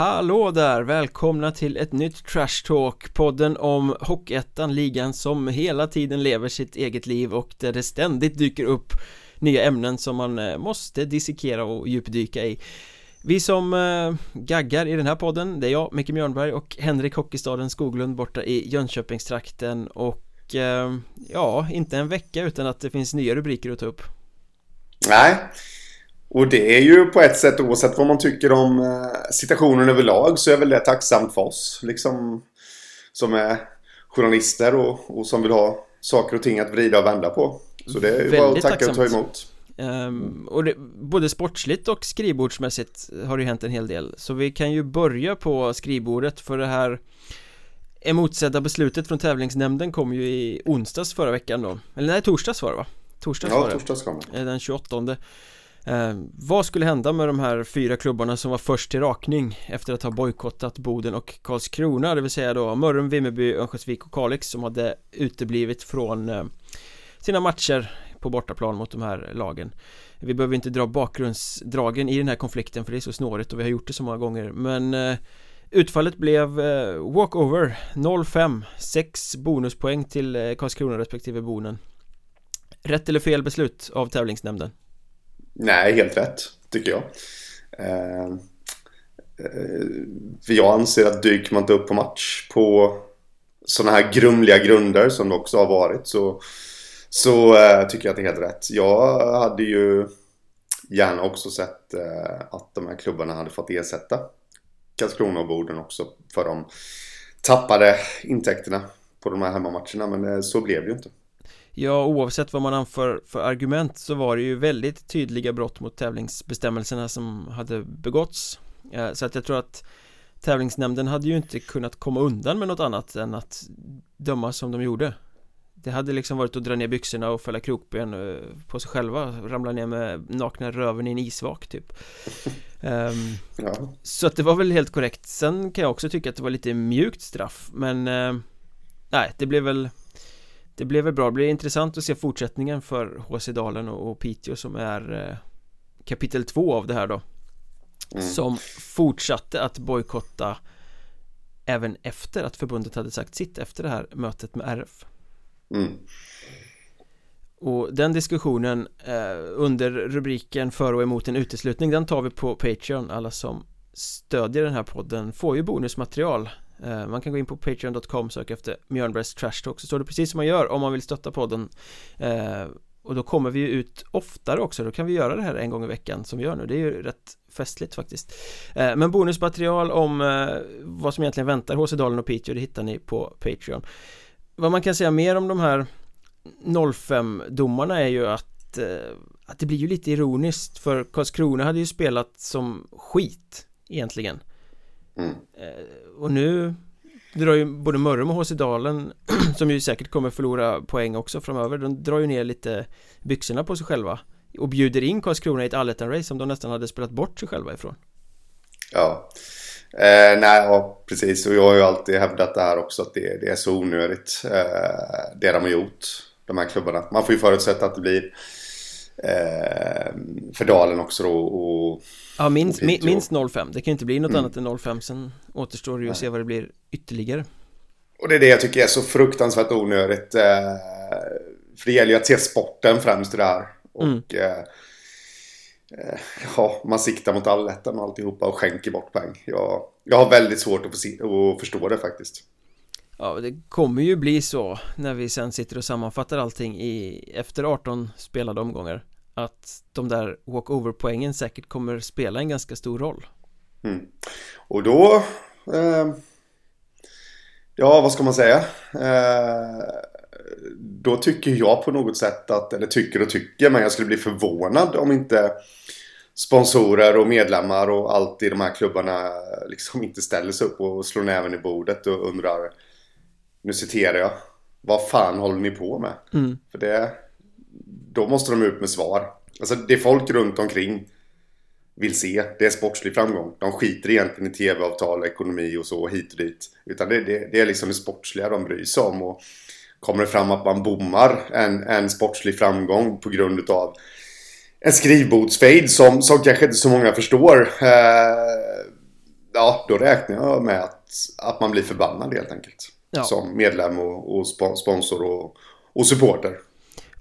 Hallå där! Välkomna till ett nytt Trash Talk Podden om Hockeyettan, ligan som hela tiden lever sitt eget liv och där det ständigt dyker upp nya ämnen som man eh, måste dissekera och djupdyka i. Vi som eh, gaggar i den här podden, det är jag, Micke Mjörnberg och Henrik Hockeystaden Skoglund borta i Jönköpingstrakten och eh, ja, inte en vecka utan att det finns nya rubriker att ta upp. Nej, och det är ju på ett sätt oavsett vad man tycker om eh, situationen överlag så är väl det tacksamt för oss. Liksom som är journalister och, och som vill ha saker och ting att vrida och vända på. Så det är ju bara att tacka och ta emot. Um, och det, både sportsligt och skrivbordsmässigt har det ju hänt en hel del Så vi kan ju börja på skrivbordet för det här emotsedda beslutet från tävlingsnämnden kom ju i onsdags förra veckan då Eller nej, torsdags var det va? Torsdags ja, var det torsdags kom det Den 28 Eh, vad skulle hända med de här fyra klubbarna som var först till rakning efter att ha bojkottat Boden och Karlskrona, det vill säga då Mörrum, Vimmerby, Örnsköldsvik och Kalix som hade uteblivit från eh, sina matcher på bortaplan mot de här lagen. Vi behöver inte dra bakgrundsdragen i den här konflikten för det är så snårigt och vi har gjort det så många gånger. Men eh, Utfallet blev eh, walkover 0-5 6 bonuspoäng till eh, Karlskrona respektive Bonen Rätt eller fel beslut av tävlingsnämnden? Nej, helt rätt tycker jag. Ehm, eh, för jag anser att dyker man inte upp på match på sådana här grumliga grunder som det också har varit så, så eh, tycker jag att det är helt rätt. Jag hade ju gärna också sett eh, att de här klubbarna hade fått ersätta Karlskrona och Boden också för de tappade intäkterna på de här hemmamatcherna men eh, så blev det ju inte. Ja, oavsett vad man anför för argument så var det ju väldigt tydliga brott mot tävlingsbestämmelserna som hade begåtts. Så att jag tror att tävlingsnämnden hade ju inte kunnat komma undan med något annat än att döma som de gjorde. Det hade liksom varit att dra ner byxorna och fälla krokben eh, på sig själva Ramla ner med nakna röven i en isvak typ. Um, ja. Så att det var väl helt korrekt. Sen kan jag också tycka att det var lite mjukt straff men uh, Nej, det blev väl det blev väl bra, det blir intressant att se fortsättningen för HC Dalen och, Piteå som är eh, kapitel två av det här då mm. Som fortsatte att bojkotta Även efter att förbundet hade sagt sitt efter det här mötet med RF mm. Och den diskussionen eh, under rubriken för och emot en uteslutning Den tar vi på Patreon Alla som stödjer den här podden får ju bonusmaterial Eh, man kan gå in på patreon.com söka efter Mjörnbergs Trash Talk så står det precis som man gör om man vill stötta podden. Eh, och då kommer vi ju ut oftare också, då kan vi göra det här en gång i veckan som vi gör nu, det är ju rätt festligt faktiskt. Eh, men bonusmaterial om vad som egentligen väntar hos Dalen och Piteå, det hittar ni på Patreon. Vad man kan säga mer om de här 05-domarna är ju att att det blir ju lite ironiskt för Karlskrona hade ju spelat som skit egentligen. Mm. Och nu drar ju både Mörrum och HC Dalen Som ju säkert kommer förlora poäng också framöver De drar ju ner lite byxorna på sig själva Och bjuder in Karlskrona i ett allettan-race som de nästan hade spelat bort sig själva ifrån. Ja. Eh, Nej, ja precis. Och jag har ju alltid hävdat det här också att det, det är så onödigt eh, Det de har gjort De här klubbarna. Man får ju förutsätta att det blir eh, för Dalen också då och Ja minst, min, minst 05 Det kan inte bli något mm. annat än 05 Sen återstår det ju att se vad det blir ytterligare. Och det är det jag tycker är så fruktansvärt onödigt eh, För det gäller ju att se sporten främst i det här. Och mm. eh, eh Ja, man siktar mot allettan och alltihopa och skänker bort poäng. Jag, jag har väldigt svårt att, få, att förstå det faktiskt. Ja, det kommer ju bli så när vi sen sitter och sammanfattar allting i efter 18 spelade omgångar att de där walkover-poängen säkert kommer spela en ganska stor roll. Mm. Och då... Eh, ja, vad ska man säga? Eh, då tycker jag på något sätt att, eller tycker och tycker, men jag skulle bli förvånad om inte sponsorer och medlemmar och allt i de här klubbarna liksom inte ställer sig upp och slår näven i bordet och undrar nu citerar jag vad fan håller ni på med? Mm. För det då måste de ut med svar. Alltså det folk runt omkring vill se, det är sportslig framgång. De skiter egentligen i tv-avtal, ekonomi och så hit och dit. Utan det, det, det är liksom det sportsliga de bryr sig om. Och kommer det fram att man bommar en, en sportslig framgång på grund av en skrivbordsfejd som, som kanske inte så många förstår. Eh, ja, då räknar jag med att, att man blir förbannad helt enkelt. Ja. Som medlem och, och spo- sponsor och, och supporter.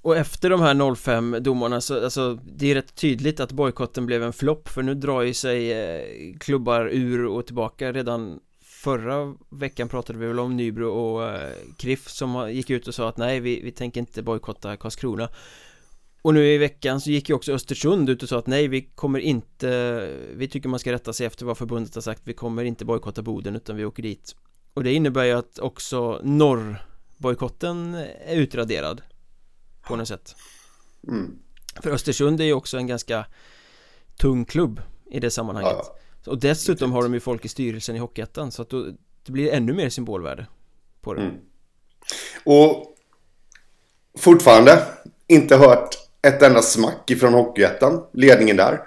Och efter de här 05 domarna så, alltså det är rätt tydligt att bojkotten blev en flopp för nu drar ju sig eh, klubbar ur och tillbaka. Redan Förra veckan pratade vi väl om Nybro och eh, Kriff som gick ut och sa att nej vi, vi tänker inte bojkotta Karlskrona. Och nu i veckan så gick ju också Östersund ut och sa att nej vi kommer inte Vi tycker man ska rätta sig efter vad förbundet har sagt. Vi kommer inte bojkotta Boden utan vi åker dit. Och det innebär ju att också norrbojkotten är utraderad. På något sätt Mm. För Östersund är ju också en ganska tung klubb i det sammanhanget Ja, Och dessutom har de ju folk i styrelsen i Hockeyettan så att då, det blir ännu mer symbolvärde på det Mm. Och fortfarande inte hört ett enda smack ifrån Hockeyettan, ledningen där.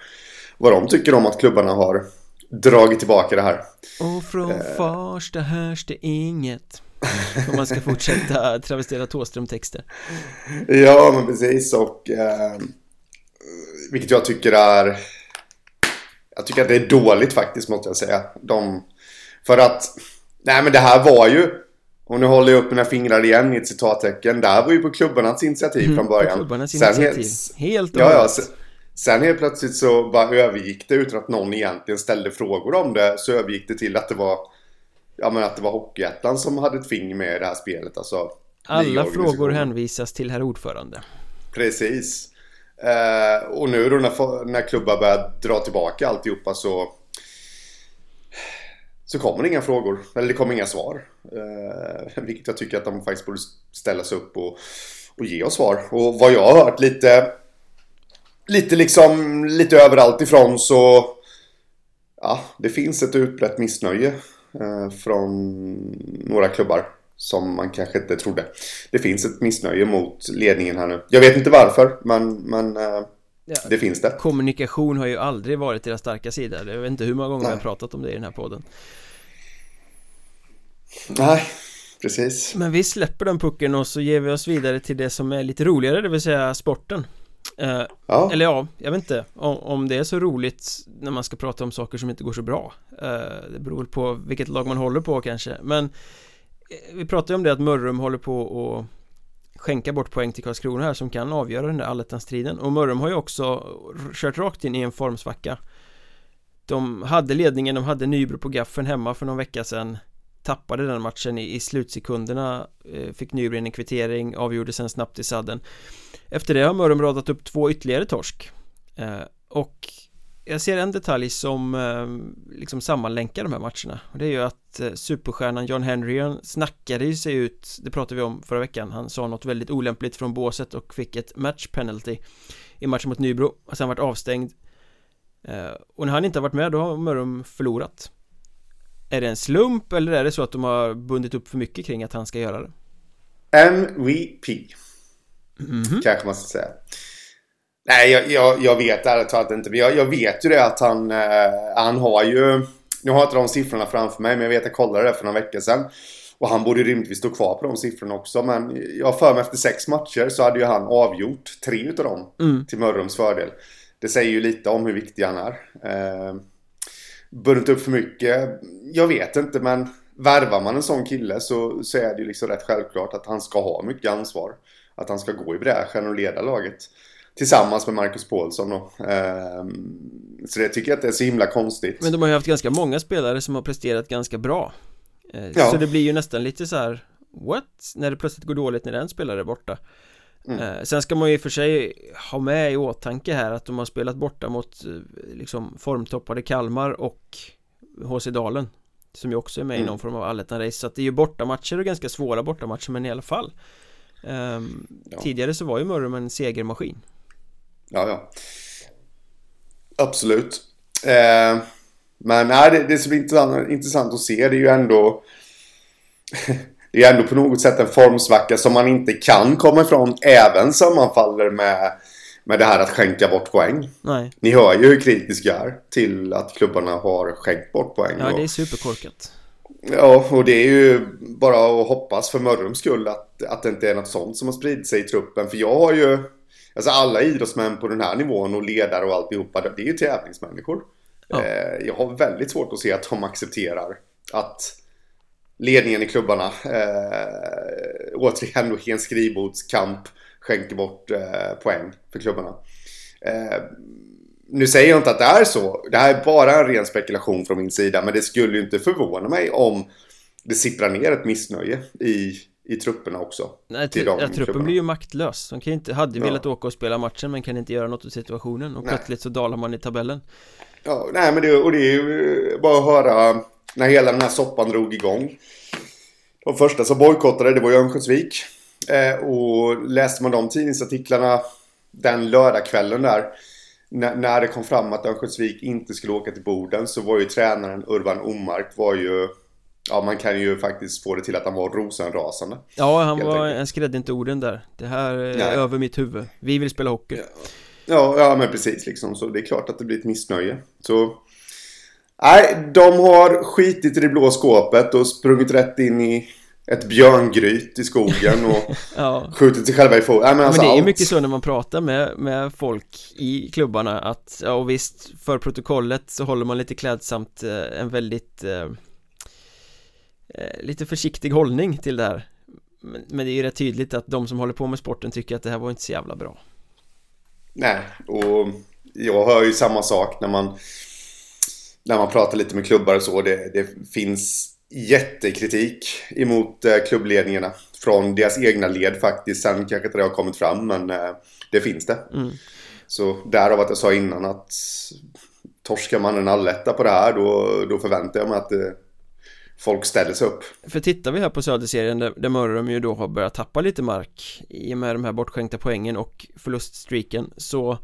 Vad de tycker om att klubbarna har dragit tillbaka det här. Och från Eh. Farsta hörs det inget Om man ska fortsätta travestera Thåström-texter Ja, men precis. Och eh, vilket jag tycker är... Jag tycker att det är dåligt faktiskt, måste jag säga. De, för att... Nej, men det här var ju... Och nu håller jag upp mina fingrar igen i ett citattecken. Det här var ju på klubbarnas initiativ från början. Mm, På klubbarnas Sen initiativ helt- Helt Ja, ja. Sen, sen helt plötsligt så bara övergick det utan att någon egentligen ställde frågor om det. Så övergick det till att det var... Ja, men att det var Hockeyettan som hade ett finger med i det här spelet. Alltså, Alla frågor hänvisas till herr ordförande Precis. Eh, och nu då när, när klubbar börjar dra tillbaka alltihopa så så kommer det inga frågor, eller det kommer inga svar. Eh, vilket jag tycker att de faktiskt borde ställa sig upp och, och ge oss svar. Och vad jag har hört lite, lite liksom, lite överallt ifrån så, ja, det finns ett utbrett missnöje från några klubbar som man kanske inte trodde. Det finns ett missnöje mot ledningen här nu. Jag vet inte varför, men, men eh, Ja. det finns det. Kommunikation har ju aldrig varit deras starka sida Jag vet inte hur många gånger jag har Nej. pratat om det i den här podden Nej, precis. Men vi släpper den pucken och så ger vi oss vidare till det som är lite roligare, det vill säga sporten Eh, Ja, Eller ja, jag vet inte. Om, om det är så roligt när man ska prata om saker som inte går så bra. Eh, Det beror väl på vilket lag man håller på kanske. Men eh, Vi pratade ju om det att Mörrum håller på att skänka bort poäng till Karlskrona här som kan avgöra den där allettan-striden. Och Mörrum har ju också kört rakt in i en formsvacka. De hade ledningen, de hade Nybro på gaffeln hemma för någon vecka sedan. Tappade den matchen i, i slutsekunderna eh, Fick Nybro en kvittering, avgjorde sen snabbt i sadden. Efter det har Mörrum radat upp två ytterligare torsk. Eh, Och jag ser en detalj som eh, liksom sammanlänkar de här matcherna. Och det är ju att eh, superstjärnan John Henry snackade ju sig ut Det pratade vi om förra veckan Han sa något väldigt olämpligt från båset och fick ett match penalty I matchen mot Nybro. Och sen varit avstängd. Eh, Och när han inte har varit med då har Mörrum förlorat. Är det en slump eller är det så att de har bundit upp för mycket kring att han ska göra det? MVP. Mhm. Kanske man ska säga. Nej, jag, jag, jag vet ärligt talat inte. Men jag, jag vet ju det att han, eh, han har ju... Nu har jag inte de siffrorna framför mig, men jag vet att jag kollade det för några veckor sedan. Och han borde rimligtvis stå kvar på de siffrorna också. Men jag för mig efter sex matcher så hade ju han avgjort tre utav dem. Mm. Till Mörrums fördel. Det säger ju lite om hur viktig han är. Eh, bundit upp för mycket. Jag vet inte, men värvar man en sån kille så, så är det ju liksom rätt självklart att han ska ha mycket ansvar. Att han ska gå i bräschen och leda laget. Tillsammans med Marcus Paulsson då. Eh, så det tycker jag att det är så himla konstigt. Men de har ju haft ganska många spelare som har presterat ganska bra Eh, Ja. Så det blir ju nästan lite så här What? När det plötsligt går dåligt när en spelare är borta Mm. Eh, Sen ska man ju i och för sig ha med i åtanke här att de har spelat borta mot eh, liksom formtoppade Kalmar och HC Dalen Som ju också är med i Mm. någon form av allettan-race Så att det är ju bortamatcher och ganska svåra bortamatcher men i alla fall Ehm, Ja. Tidigare så var ju Mörrum en segermaskin Ja, ja. Absolut. Eh, men nej, det, det som blir intressant, intressant att se det är ju ändå Det är ändå på något sätt en formsvacka som man inte kan komma ifrån även sammanfaller med, med det här att skänka bort poäng. Nej, Ni hör ju hur kritisk jag är till att klubbarna har skänkt bort poäng. ja och, det är superkorkat ja, och det är ju bara att hoppas för Mörrums skull att, att det inte är något sånt som har spridit sig i truppen. För jag har ju Alltså alla idrottsmän på den här nivån och ledare och alltihopa, det är ju tävlingsmänniskor. Ja. Eh, jag har väldigt svårt att se att de accepterar att ledningen i klubbarna eh, återigen en skrivbordskamp skänker bort eh, poäng för klubbarna. Eh, nu säger jag inte att det är så. Det här är bara en ren spekulation från min sida. Men det skulle ju inte förvåna mig om det sipprar ner ett missnöje i, i trupperna också. Nej, till ja, truppen klubbarna. blir ju maktlös. De kan inte, hade ja. velat åka och spela matchen men kan inte göra något åt situationen. Och nej. plötsligt så dalar man i tabellen. Ja, nej men det, och det är ju bara att höra när hela den här soppan drog igång. De första som bojkottade det var ju Örnsköldsvik. Eh, och läste man de tidningsartiklarna den lördagskvällen där. När, när det kom fram att Örnsköldsvik inte skulle åka till Boden så var ju tränaren Urban Omark var ju Ja man kan ju faktiskt få det till att han var rosenrasande Ja han var, han skrädde inte orden där Det här är Nej. över mitt huvud Vi vill spela hockey ja. ja, ja men precis liksom Så det är klart att det blir ett missnöje Så Nej, de har skitit i det blå skåpet och sprungit rätt in i ett björngryt i skogen och ja. skjutit sig själva i foten. men, alltså men det är allt. mycket så när man pratar med, med folk i klubbarna att, ja och visst, för protokollet så håller man lite klädsamt eh, en väldigt eh, eh, lite försiktig hållning till det här men, men, det är ju rätt tydligt att de som håller på med sporten tycker att det här var inte så jävla bra Nej, och jag hör ju samma sak när man när man pratar lite med klubbar och så. Det, det finns jättekritik emot eh, klubbledningarna. Från deras egna led faktiskt. Sen kanske inte det har kommit fram men eh, det finns det. Mm. Så därav att jag sa innan att torskar man en alletta på det här då, då förväntar jag mig att eh, folk ställer sig upp. För tittar vi här på Söderserien där, där Mörrum ju då har börjat tappa lite mark i och med de här bortskänkta poängen och förluststreaken så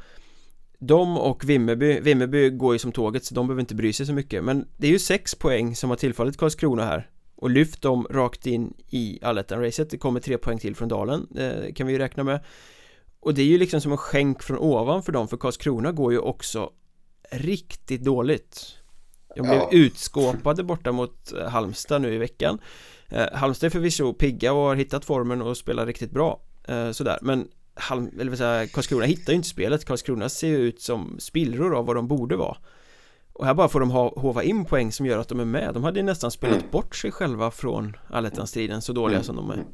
de och Vimmerby, Vimmerby går ju som tåget så de behöver inte bry sig så mycket. Men det är ju sex poäng som har tillfallit Karlskrona här. Och lyft dem rakt in i allettan-racet. Det kommer tre poäng till från Dalen Det kan vi ju räkna med. Och det är ju liksom som en skänk från ovan för dem För Karlskrona går ju också riktigt dåligt. De blev ja. utskåpade borta mot eh, Halmstad nu i veckan. Eh, Halmstad är förvisso pigga och har hittat formen och spelar riktigt bra eh, Sådär, men Halm, eller säga, Karlskrona hittar ju inte spelet Karlskrona ser ju ut som spillror av vad de borde vara Och här bara får de ha, hova in poäng som gör att de är med De hade ju nästan spelat mm. bort sig själva från allettan-striden så dåliga mm. som de är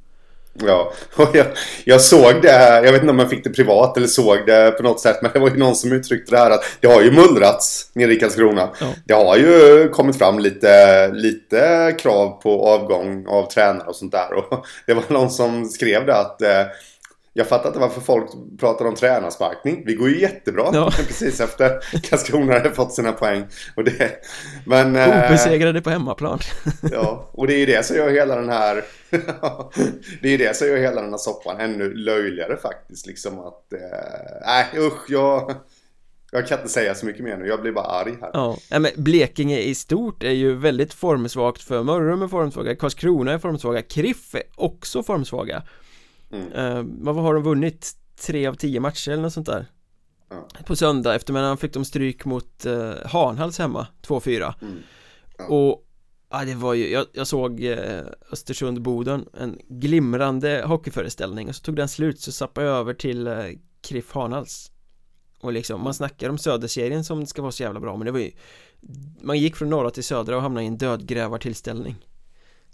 Ja, och jag, jag såg det, jag vet inte om jag fick det privat eller såg det på något sätt Men det var ju någon som uttryckte det här att det har ju mullrats nere i Karlskrona ja. Det har ju kommit fram lite, lite krav på avgång av tränare och sånt där Och det var någon som skrev det att eh, jag fattar inte varför folk pratar om tränarsparkning. Vi går ju jättebra ja. precis efter Karlskrona hade fått sina poäng. Och det, men, eh, Obesegrade på hemmaplan. ja, och det är ju det som gör hela den här... det är ju det som gör hela den här soppan ännu löjligare faktiskt. Liksom att... Eh, nej, usch, jag... Jag kan inte säga så mycket mer nu, jag blir bara arg här Ja, men Blekinge i stort är ju väldigt formsvagt för Mörrum är formsvaga, Karlskrona är formsvaga, Kriff är också formsvaga mm. uh, Vad har de vunnit? Tre av tio matcher eller något sånt där ja. På söndag eftermiddagen fick de stryk mot uh, Hanhals hemma 2-4 mm. ja. Och Ja det var ju, jag, jag såg eh, Östersund-Boden En glimrande hockeyföreställning och så tog den slut så zappade jag över till eh, Kriff Hanhals Och liksom, man snackar om söderserien som ska vara så jävla bra men det var ju Man gick från norra till södra och hamnade i en dödgrävartillställning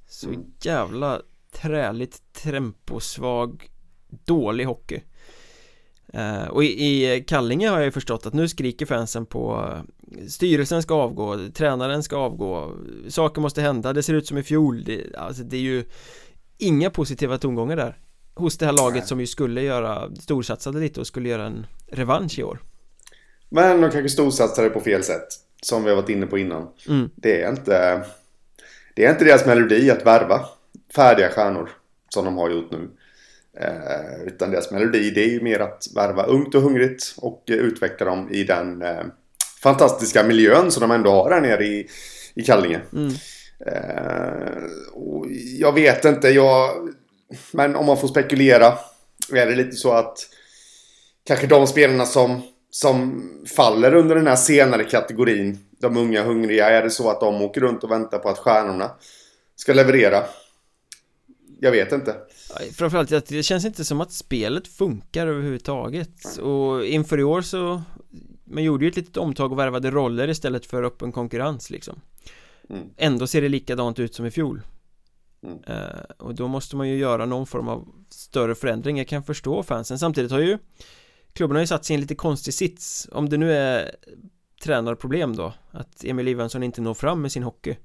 Så mm. jävla träligt, temposvag, dålig hockey. Uh, Och i, i Kallinge har jag ju förstått att nu skriker fansen på uh, Styrelsen ska avgå, tränaren ska avgå Saker måste hända, det ser ut som i fjol. Det, Alltså det är ju Inga positiva tongångar där Hos det här laget som ju skulle göra Storsatsade lite och skulle göra en revansch i år. Men de kanske storsatsade på fel sätt Som vi har varit inne på innan. Mm. Det är inte Det är inte deras melodi att värva färdiga stjärnor som de har gjort nu. Eh, utan deras melodi det är ju mer att värva ungt och hungrigt och utveckla dem i den eh, fantastiska miljön som de ändå har här nere i, i Kallinge. Mm. Eh, jag vet inte, jag, men om man får spekulera är det lite så att kanske de spelarna som, som faller under den här senare kategorin, de unga hungriga, är det så att de åker runt och väntar på att stjärnorna ska leverera jag vet inte. Framförallt att det känns inte som att spelet funkar överhuvudtaget. Och inför i år så man gjorde ju ett litet omtag och värvade roller istället för öppen konkurrens liksom. Mm. Ändå ser det likadant ut som i fjol. Mm. eh, Och då måste man ju göra någon form av större förändring Jag kan förstå fansen. Samtidigt har ju Klubben har ju satt sig i en lite konstig sits. Om det nu är tränarproblem då Att Emil Ivansson inte når fram med sin hockey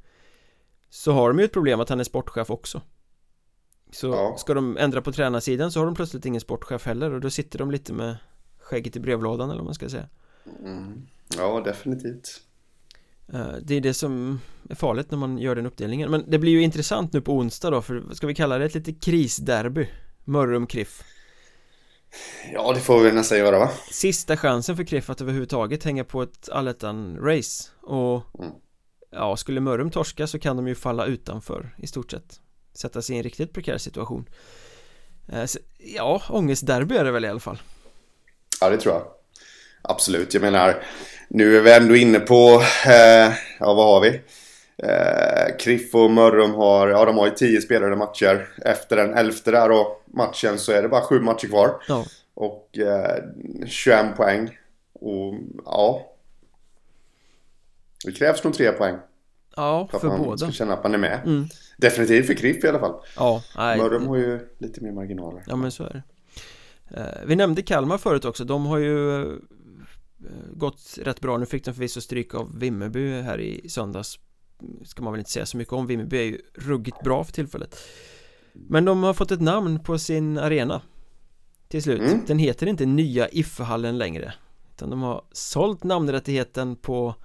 Så har de ju ett problem att han är sportchef också Så Ja. ska de ändra på tränarsidan så har de plötsligt ingen sportchef heller och då sitter de lite med skägget i brevlådan eller vad man ska säga Mm. Ja, definitivt. Eh, Det är det som är farligt när man gör den uppdelningen Men det blir ju intressant nu på onsdag då för ska vi kalla det ett litet krisderby Mörrum-Kriff Ja, det får vi nästan göra va? Sista chansen för Kriff att överhuvudtaget hänga på ett allettan-race och Mm. Ja, skulle Mörrum torska så kan de ju falla utanför i stort sett Sätta sig i en riktigt prekär situation Eh, så, Ja, ångestderby är det väl i alla fall Ja, det tror jag. Absolut. Jag menar, nu är vi ändå inne på, eh, ja vad har vi? Eh, Kriff och Mörrum har, ja de har ju 10 spelade matcher. Efter den elfte där och matchen så är det bara sju matcher kvar. Ja, Och eh, 21 poäng. Och ja. Det krävs nog tre poäng. Ja För att för man båda ska känna att man är med. mm. Definitivt för Kriff i alla fall. Ja, nej Mörrum har ju lite mer marginaler. Ja men så är det Eh, Vi nämnde Kalmar förut också, de har ju eh, gått rätt bra Nu fick de förvisso stryk av Vimmerby här i söndags Ska man väl inte säga så mycket om, Vimmerby är ju ruggigt bra för tillfället Men de har fått ett namn på sin arena Till slut, Mm. den heter inte Nya Ifehallen längre Utan de har sålt namnrättigheten på,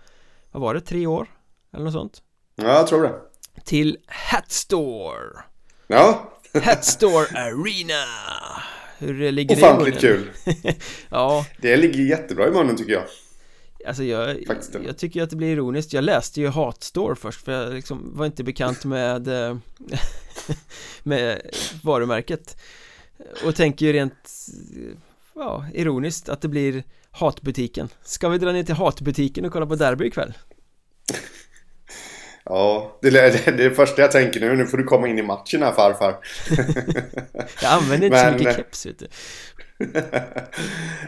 vad var det, tre år? Eller något sånt Ja, jag tror det. Till Hatstore Ja, Hatstore Arena Hur ligger ofantligt det i munnen? kul. Ja, Det ligger jättebra i munnen tycker jag. alltså jag, Faktiskt. jag tycker att det blir ironiskt Jag läste ju Hatstore först för jag liksom var inte bekant med eh, med varumärket och tänker ju rent ja, ironiskt att det blir hatbutiken Ska vi dra ner till hatbutiken och kolla på derby ikväll? Ja, det är det, första jag tänker nu. Nu får du komma in i matchen här farfar. Jag använder inte så Men- mycket keps vet du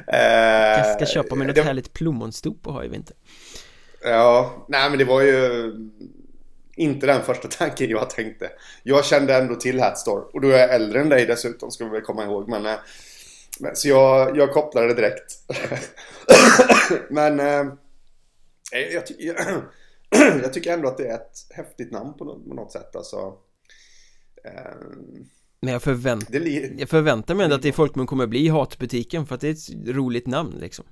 Eh, Jag ska köpa mig något det- härligt plommonstop och ha i vinter Ja, nej men det var ju inte den första tanken jag tänkte. Jag kände ändå till Hatstore och då är jag äldre än dig dessutom ska vi väl komma ihåg. Men, eh, men, så jag, jag kopplade det direkt. men eh, jag, jag, jag tycker ändå att det är ett häftigt namn på något, på något sätt. Alltså, eh, Men jag li- Jag förväntar mig ändå att det i folkmun kommer bli hatbutiken för att det är ett roligt namn liksom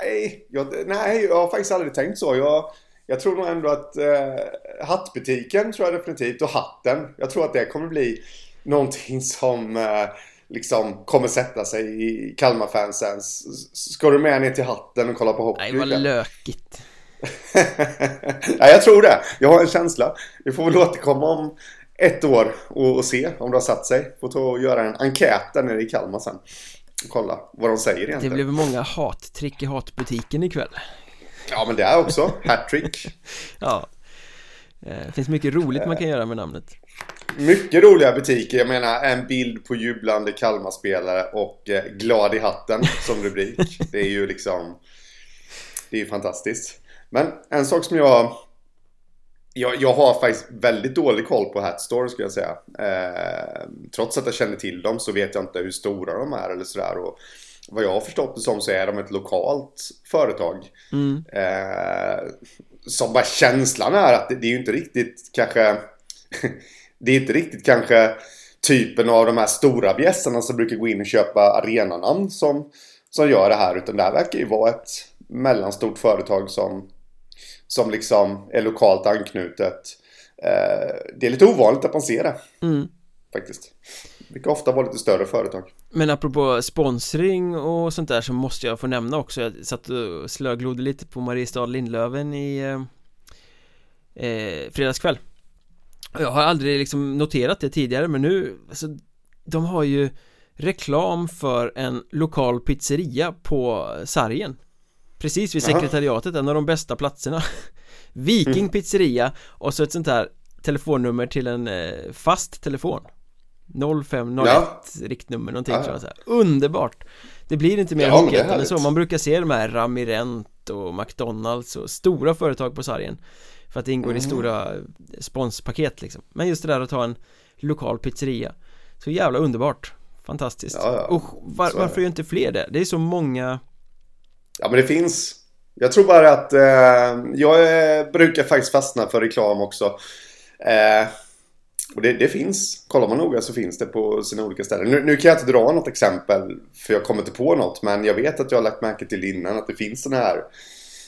Nej, jag, nej, jag har faktiskt aldrig tänkt så. Jag, jag tror nog ändå att eh, hattbutiken tror jag definitivt och hatten. Jag tror att det kommer bli någonting som eh, liksom kommer sätta sig i Kalmarfansens. Ska du med ner till hatten och kolla på hockey? Nej vad lökigt Nej, jag tror det. Jag har en känsla. Vi får väl återkomma om ett år och, och se om det har satt sig. Får ta och göra en enkät där nere i Kalmar sen. Och kolla vad de säger Det egentligen. blev många hattrick i hatbutiken ikväll Ja, men det är också. Hattrick. Ja Eh, Det finns mycket roligt man kan göra med namnet Mycket roliga butiker. Jag menar en bild på jublande Kalmar-spelare och eh, glad i hatten som rubrik. Det är ju liksom... Det är ju fantastiskt. Men en sak som jag... Jag, jag har faktiskt väldigt dålig koll på Hatstore skulle jag säga. Eh, trots att jag känner till dem så vet jag inte hur stora de är eller sådär. Och vad jag har förstått det som så är de ett lokalt företag. mm. Eh, som bara känslan är att det, det är ju inte riktigt kanske Det är inte riktigt kanske typen av de här stora bjässarna som brukar gå in och köpa arenanamn som, som gör det här. Utan det här verkar ju vara ett mellanstort företag som, som liksom är lokalt anknutet. Eh, det är lite ovanligt att man ser det Mm. faktiskt. Det brukar ofta vara lite större företag. Men apropå sponsring och sånt där så måste jag få nämna också Jag satt och slöglodde lite på Mariestad Lindlöven i eh, eh, fredagskväll Jag har aldrig liksom noterat det tidigare men nu, alltså De har ju reklam för en lokal pizzeria på Sargen Precis vid sekretariatet, en av de bästa platserna Viking pizzeria och så ett sånt här telefonnummer till en eh, fast telefon 0501 Ja. riktnummer någonting Ja. tror jag så här. Underbart! Det blir inte mer Ja, Hockeyettan än så, man brukar se de här Ramirent och McDonalds och stora företag på sargen För att det ingår i Mm. stora sponspaket liksom Men just det där att ha en lokal pizzeria Så jävla underbart Fantastiskt Ja, ja. Och var, varför gör inte fler det? Det är så många Ja men det finns. Jag tror bara att eh, jag eh, brukar faktiskt fastna för reklam också. Eh, och det, det finns. Kollar man noga så finns det på sina olika ställen. Nu, nu kan jag inte dra något exempel för jag kommer inte på något. Men jag vet att jag har lagt märke till innan att det finns sådana här.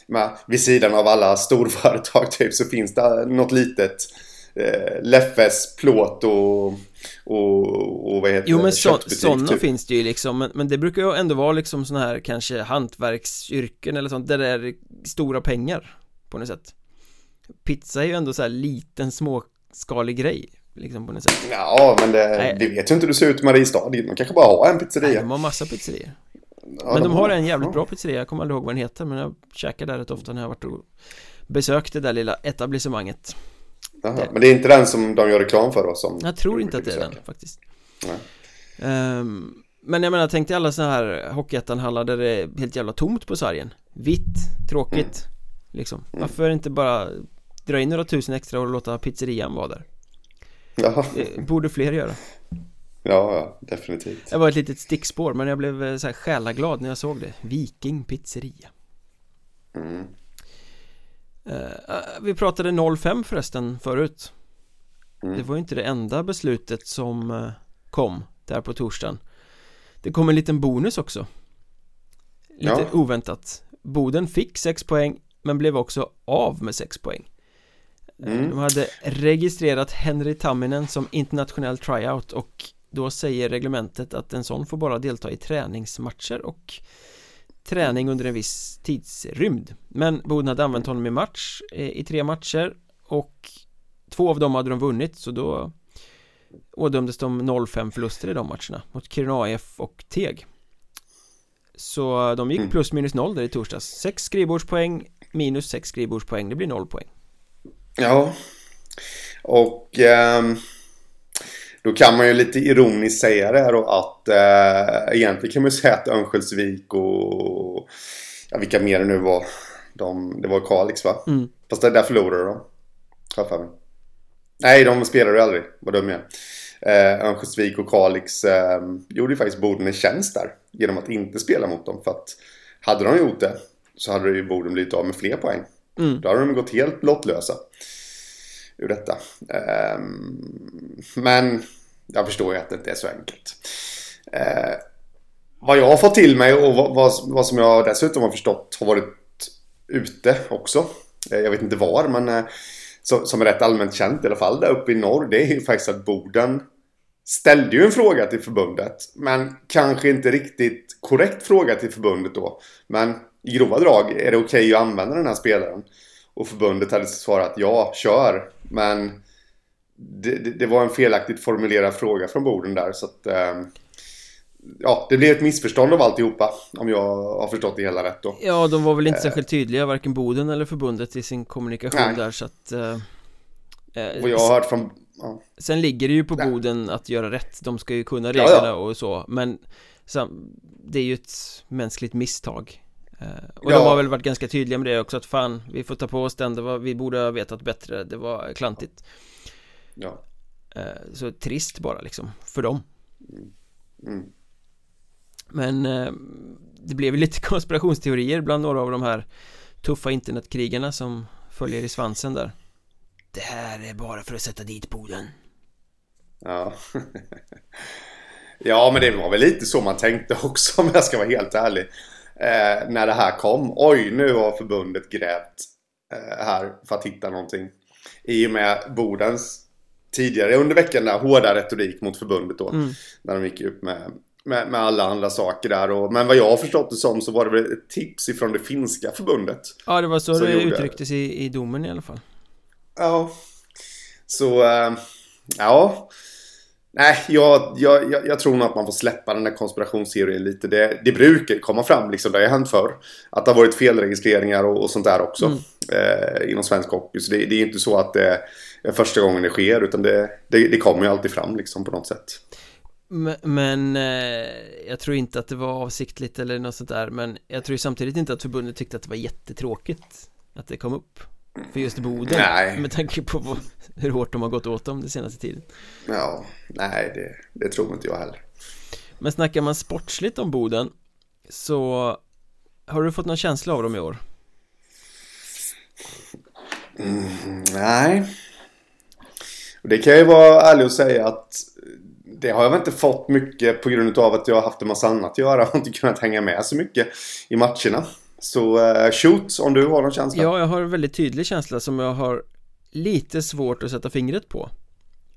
Med, vid sidan av alla storföretag typ så finns det något litet. Eh, Leffes, plåt och, och, och vad heter Jo det? men så, Köttbutik, sådana typ. finns det ju liksom men, men det brukar ju ändå vara liksom såna här kanske hantverksyrken eller sånt där det är stora pengar på något sätt Pizza är ju ändå så här liten småskalig grej liksom på något sätt Ja, men det, Nej. det vet ju inte hur det ser ut i Mariestad. Man kanske bara har en Nej, pizzeria. de har massa pizzerior Ja, Men de har en jävligt ja. bra pizzeria, jag kommer aldrig ihåg vad den heter men jag käkar där rätt ofta när jag har varit och besökt det där lilla etablissemanget Jaha, Men det är inte den som de gör reklam för då? Som Jag tror inte att det är den faktiskt. Ehm, Men jag menar, tänk dig alla sådana här Hockeyettan-hallar där det är helt jävla tomt på sargen Vitt, tråkigt Liksom, varför inte bara dra in några tusen extra och låta pizzerian vara där? Jaha. Det borde fler göra Ja, ja, definitivt. Det var ett litet stickspår men jag blev eh, så här själaglad när jag såg det Viking pizzeria Mm. Eh, Vi pratade 05 förresten förut Mm. Det var ju inte det enda beslutet som eh, kom där på torsdagen Det kom en liten bonus också Lite Ja. oväntat Boden fick 6 poäng men blev också av med 6 poäng Eh, Mm. De hade registrerat Henry Tamminen som internationell tryout och då säger reglementet att en sån får bara delta i träningsmatcher och träning under en viss tidsrymd. Men Boden hade använt honom i match eh, i tre matcher och två av dem hade de vunnit så då ådömdes de 0-5 förluster i de matcherna mot Kiruna AF och Teg. Så de gick Mm. plus minus noll där i torsdags. 6 skrivbordspoäng minus 6 skrivbordspoäng, det blir 0 poäng. Ja. Och ehm, då kan man ju lite ironiskt säga det här då att eh, egentligen kan man ju säga att Örnsköldsvik och ja, vilka mer det nu var. De, det var Kalix va? Mm. Fast där, där förlorade de. Har. Nej, de spelade ju aldrig. Vad dum jag. Eh, Örnsköldsvik och Kalix eh, gjorde ju faktiskt Boden en tjänst där. Genom att inte spela mot dem. För att hade de gjort det så hade ju Boden blivit av med fler poäng. Mm. Då hade de gått helt lottlösa. Ur detta. Ehm, men jag förstår ju att det inte är så enkelt. Ehm, vad jag har fått till mig och vad, vad, som jag dessutom har förstått har varit ute också. Eh, jag vet inte var men eh, som är rätt allmänt känt i alla fall där uppe i norr. Det är ju faktiskt att Boden ställde ju en fråga till förbundet. Men kanske inte riktigt korrekt fråga till förbundet då. Men i grova drag är det okej att använda den här spelaren. Och förbundet hade svarat ja, kör. Men det, det, det var en felaktigt formulerad fråga från Boden där. Så att, eh, ja, det blev ett missförstånd av alltihopa. Om jag har förstått det hela rätt då. Ja, de var väl inte särskilt tydliga, varken Boden eller förbundet i sin kommunikation Nej. där så att eh, eh, Vad jag har hört från... Ja, Sen ligger det ju på Nej. Boden att göra rätt, de ska ju kunna Ja, reglerna ja. och så Men det är ju ett mänskligt misstag eh, Och Ja. de har väl varit ganska tydliga med det också att fan, vi får ta på oss den, var, vi borde ha vetat bättre, det var klantigt ja. eh, Så trist bara liksom, för dem Mm. Men eh, det blev lite konspirationsteorier bland några av de här tuffa internetkrigarna som följer i svansen där Det här är bara för att sätta dit Boden Ja. ja, men det var väl lite så man tänkte också om jag ska vara helt ärlig. Eh, när det här kom. Oj, nu har förbundet grävt eh, här för att hitta någonting. I och med Bodens tidigare under veckan där hårda retorik mot förbundet då. Mm. När de gick upp med, med, med alla andra saker där. Och, men vad jag har förstått det som så var det väl ett tips ifrån det finska förbundet. Ja, det var så, det gjorde uttrycktes i, i domen i alla fall Ja. Så, eh, ja. Nej, jag, jag, jag, jag tror nog att man får släppa den där konspirationsteorin lite. Det, det brukar komma fram, liksom, det har ju hänt förr. Att det har varit felregistreringar och, och sånt där också. Mm. Eh, inom svensk hockey. Så det, det är inte så att det är första gången det sker. Utan det, det, det kommer ju alltid fram liksom på något sätt. Men, men eh, jag tror inte att det var avsiktligt eller något sånt där Men jag tror samtidigt inte att förbundet tyckte att det var jättetråkigt Att det kom upp För just Boden Nej. Med tanke på vad, hur hårt de har gått åt dem den senaste tiden Ja, nej det, det tror inte jag heller. Men snackar man sportsligt om Boden Så Har du fått någon känsla av dem i år? Mm, nej. Det kan jag ju vara ärlig och säga att det har jag väl inte fått mycket på grund av att jag har haft en massa annat att göra och inte kunnat hänga med så mycket i matcherna. Så uh, shoot om du har någon känsla. Ja, jag har en väldigt tydlig känsla som jag har lite svårt att sätta fingret på.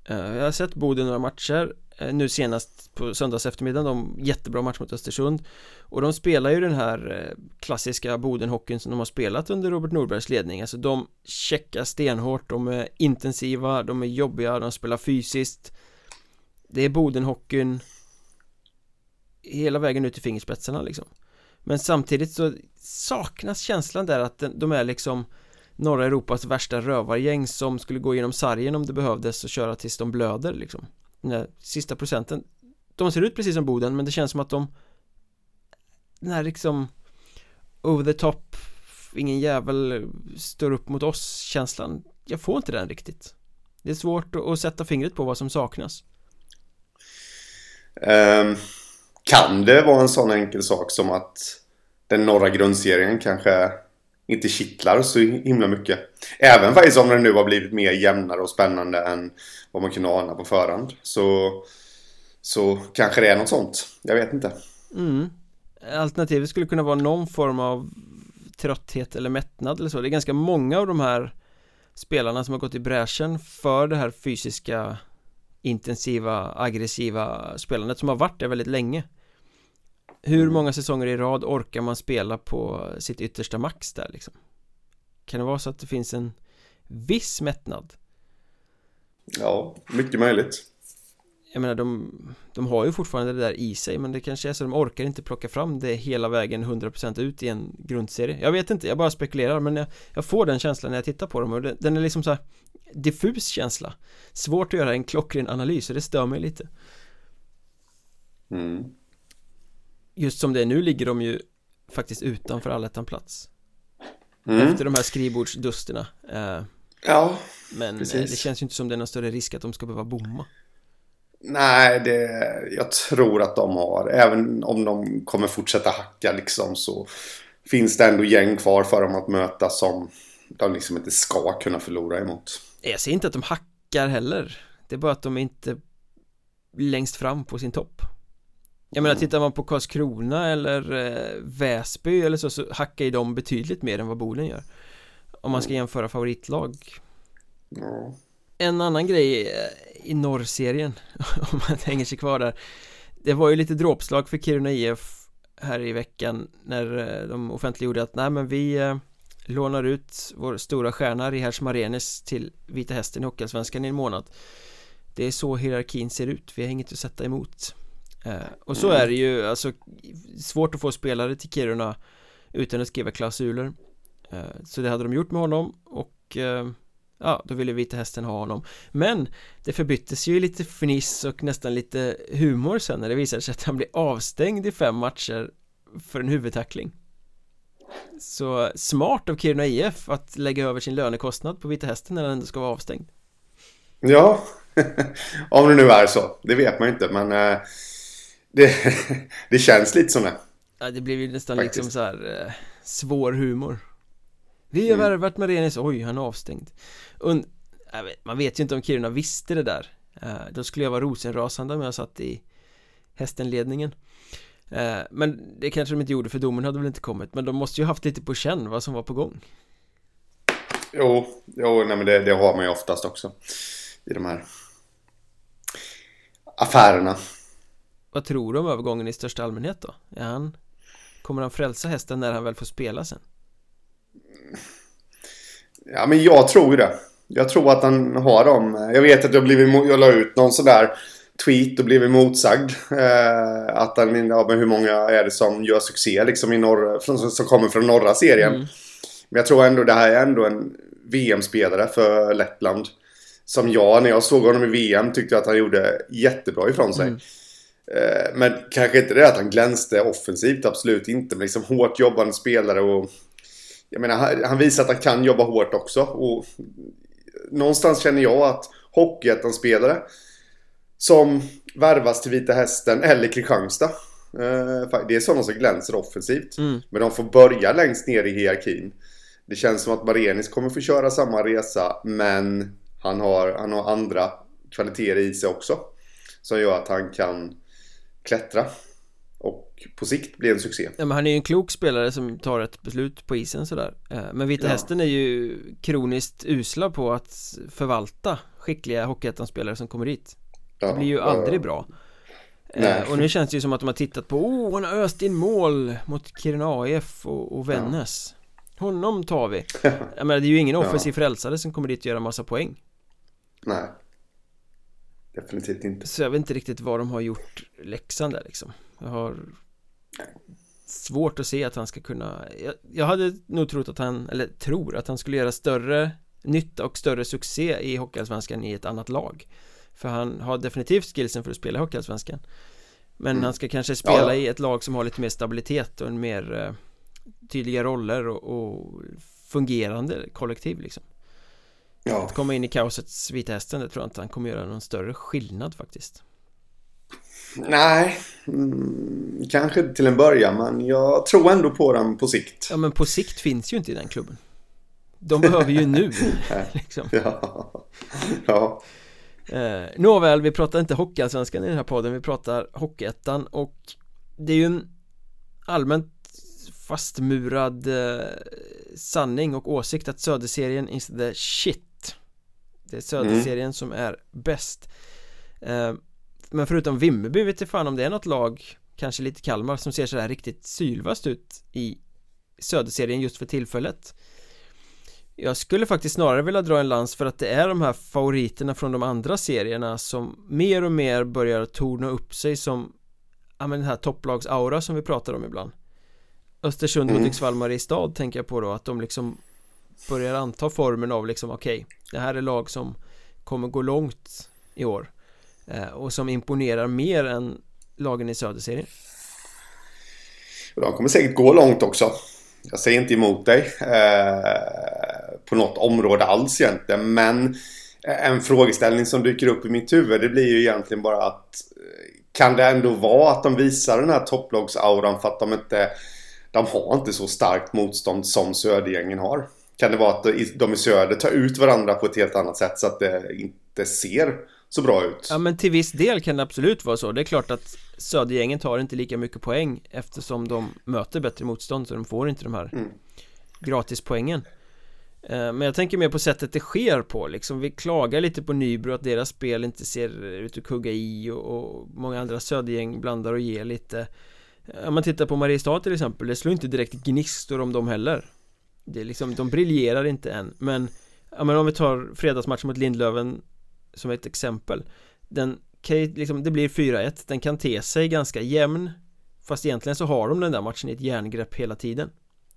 Uh, jag har sett Boden några matcher uh, nu senast på söndags eftermiddag, de jättebra match mot Östersund och de spelar ju den här klassiska Bodenhockeyn som de har spelat under Robert Norbergs ledning alltså de checkar stenhårt, de är intensiva, de är jobbiga, de spelar fysiskt det är Bodenhockeyn hela vägen ut till fingerspetsarna liksom men samtidigt så saknas känslan där att de är liksom norra Europas värsta rövargäng som skulle gå igenom sargen om det behövdes och köra tills de blöder liksom. Den här sista procenten de ser ut precis som Boden men det känns som att de den här liksom over the top ingen jävel står upp mot oss känslan. Jag får inte den riktigt. Det är svårt att sätta fingret på vad som saknas. Um, kan det vara en sån enkel sak som att den norra grundserien kanske inte kittlar så himla mycket. Även faktiskt om den nu har blivit mer jämnare och spännande än vad man kunde ana på förhand. Så, så kanske det är något sånt. Jag vet inte. Mm. Alternativet skulle kunna vara någon form av trötthet eller mättnad eller så. Det är ganska många av de här spelarna som har gått i bräschen för det här fysiska intensiva, aggressiva spelandet som har varit det väldigt länge hur mm. många säsonger i rad orkar man spela på sitt yttersta max där liksom? Kan det vara så att det finns en viss mättnad? Ja, mycket möjligt Jag menar de, de har ju fortfarande det där i sig men det kanske är så att de orkar inte plocka fram det hela vägen 100% ut i en grundserie Jag vet inte, jag bara spekulerar men jag, jag får den känslan när jag tittar på dem och det, den är liksom så här diffus känsla Svårt att göra en klockren analys och det stör mig lite mm. Just som det är nu ligger de ju faktiskt utanför allettan-plats mm. Efter de här skrivbordsdusterna eh, Ja, Men eh, precis. det känns ju inte som det är någon större risk att de ska behöva bomma Nej, det, jag tror att de har, även om de kommer fortsätta hacka liksom så finns det ändå gäng kvar för dem att möta som de liksom inte ska kunna förlora emot. Jag säger inte att de hackar heller Det är bara att de är inte längst fram på sin topp Jag menar, mm. tittar man på Karlskrona eller eh, Väsby eller så, så hackar ju de betydligt mer än vad Boden gör Om man ska mm. jämföra favoritlag ja. En annan grej eh, i norrserien, om man hänger sig kvar där Det var ju lite dråpslag för Kiruna IF här i veckan när eh, de offentliggjorde att nej men vi lånar ut vår stora stjärna Rihars Marenes till Vita Hästen i Hockeyallsvenskan i en månad Det är så hierarkin ser ut, vi har inget att sätta emot Och så är det ju, alltså svårt att få spelare till Kiruna utan att skriva klausuler. Eh, Så det hade de gjort med honom och eh, Ja, då ville Vita Hästen ha honom. Men det förbyttes ju lite fniss och nästan lite humor sen när det visade sig att han blir avstängd i fem matcher för en huvudtackling. Så smart av Kiruna IF att lägga över sin lönekostnad på Vita Hästen när den ändå ska vara avstängd. Ja, om det nu är så. Det vet man ju inte men det, det känns lite som det. Ja, det blir ju nästan Faktiskt. liksom så här äh, svår humor. Vi har mm. värvat Marenis, oj han är avstängd. Und, vet, man vet ju inte om Kiruna visste det där. Äh, då skulle jag vara rosenrasande om jag satt i hästenledningen. Eh, men det kanske de inte gjorde för domen hade väl inte kommit Men de måste ju haft lite på känn vad som var på gång Jo, jo nej men det, det har man ju oftast också I de här affärerna Vad tror du om övergången i största allmänhet då? Är han, kommer han frälsa hästen när han väl får spela sen? Ja men jag tror ju det Jag tror att han har dem Jag vet att jag blivit, jag la ut någon sådär tweet och blivit motsagd. Eh, att han, ja, men hur många är det som gör succé liksom i norr, från, som kommer från norra serien. Mm. Men jag tror ändå det här är ändå en VM-spelare för Lettland. Som jag, när jag såg honom i VM, tyckte att han gjorde jättebra ifrån sig. Mm. Eh, men kanske inte det att han glänste offensivt, absolut inte. Men liksom hårt jobbande spelare och... Jag menar, han, visar att han kan jobba hårt också. Och någonstans känner jag att Hockeyettan-spelare som värvas till Vita Hästen eller Kristianstad. Eh, det är sådana som glänser offensivt. Mm. Men de får börja längst ner i hierarkin. Det känns som att Marenis kommer få köra samma resa men han har, han har andra kvaliteter i sig också. Som gör att han kan klättra. Och på sikt bli en succé. Ja, men han är ju en klok spelare som tar ett beslut på isen sådär. Eh, men Vita ja. Hästen är ju kroniskt usla på att förvalta skickliga Hockeyettan-spelare som kommer dit. Det blir ju aldrig bra. Eh, Nej. Och nu känns det ju som att de har tittat på Oh, han har öst in mål mot Kiruna AIF och, och Vännäs ja. Honom tar vi Jag menar det är ju ingen offensiv ja. frälsare som kommer dit och göra massa poäng Nej Definitivt inte. Så jag vet inte riktigt vad de har gjort läxan där liksom. Jag har Svårt att se att han ska kunna jag, jag hade nog trott att han, eller tror att han skulle göra större nytta och större succé i Hockeyallsvenskan i ett annat lag. För han har definitivt skillsen för att spela i Hockeyallsvenskan. Men mm. han ska kanske spela ja. i ett lag som har lite mer stabilitet och en mer uh, tydliga roller och, och fungerande kollektiv liksom Ja. Att komma in i kaosets Vita Hästen, det tror jag inte han kommer göra någon större skillnad faktiskt. Nej, mm, kanske till en början, men jag tror ändå på den på sikt. Ja, men på sikt finns ju inte i den klubben. De behöver ju nu, liksom. Ja. ja. Eh, nåväl, vi pratar inte Hockeyallsvenskan i den här podden, vi pratar Hockeyettan och det är ju en allmänt fastmurad eh, sanning och åsikt att Söderserien is the shit det är Söderserien mm. som är bäst eh, Men förutom Vimmerby vet jag fan om det är något lag Kanske lite Kalmar som ser sådär riktigt sylvast ut i Söderserien just för tillfället Jag skulle faktiskt snarare vilja dra en lans för att det är de här favoriterna från de andra serierna som mer och mer börjar torna upp sig som Ja men den här topplags-aura som vi pratar om ibland Östersund, mm. Hudiksvall, Mariestad tänker jag på då att de liksom börjar anta formen av liksom okej okay, det här är lag som kommer gå långt i år eh, och som imponerar mer än lagen i Söderserien. De kommer säkert gå långt också. Jag säger inte emot dig eh, på något område alls egentligen. Men eh, en frågeställning som dyker upp i mitt huvud det blir ju egentligen bara att eh, kan det ändå vara att de visar den här topplagsauran för att de inte de har inte så starkt motstånd som Södergängen har. Kan det vara att de i söder tar ut varandra på ett helt annat sätt så att det inte ser så bra ut? Ja men till viss del kan det absolut vara så. Det är klart att Södergängen tar inte lika mycket poäng Eftersom de möter bättre motstånd så de får inte de här mm. Gratispoängen. Eh, Men jag tänker mer på sättet det sker på liksom. Vi klagar lite på Nybro att deras spel inte ser ut att kugga i och, och många andra Södergäng blandar och ger lite. Om man tittar på Mariestad till exempel Det slår inte direkt gnistor om dem heller det är liksom, de briljerar inte än men Ja men om vi tar fredagsmatchen mot Lindlöven Som ett exempel. Den kan ju liksom, det blir 4-1 Den kan te sig ganska jämn Fast egentligen så har de den där matchen i ett järngrepp hela tiden.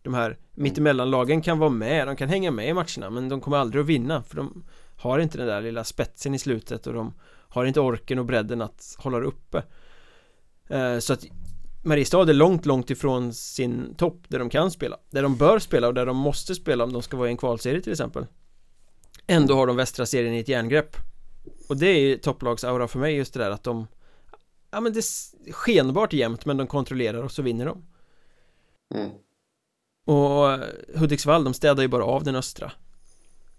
De här mittemellanlagen kan vara med, de kan hänga med i matcherna Men de kommer aldrig att vinna för de Har inte den där lilla spetsen i slutet och de Har inte orken och bredden att hålla det uppe. Eh, så att Mariestad är långt, långt ifrån sin topp där de kan spela. Där de bör spela och där de måste spela om de ska vara i en kvalserie till exempel. Ändå har de västra serien i ett järngrepp. Och det är ju topplagsaura för mig just det där att de Ja men det är skenbart jämnt men de kontrollerar och så vinner de. Mm. Och Hudiksvall de städar ju bara av den östra.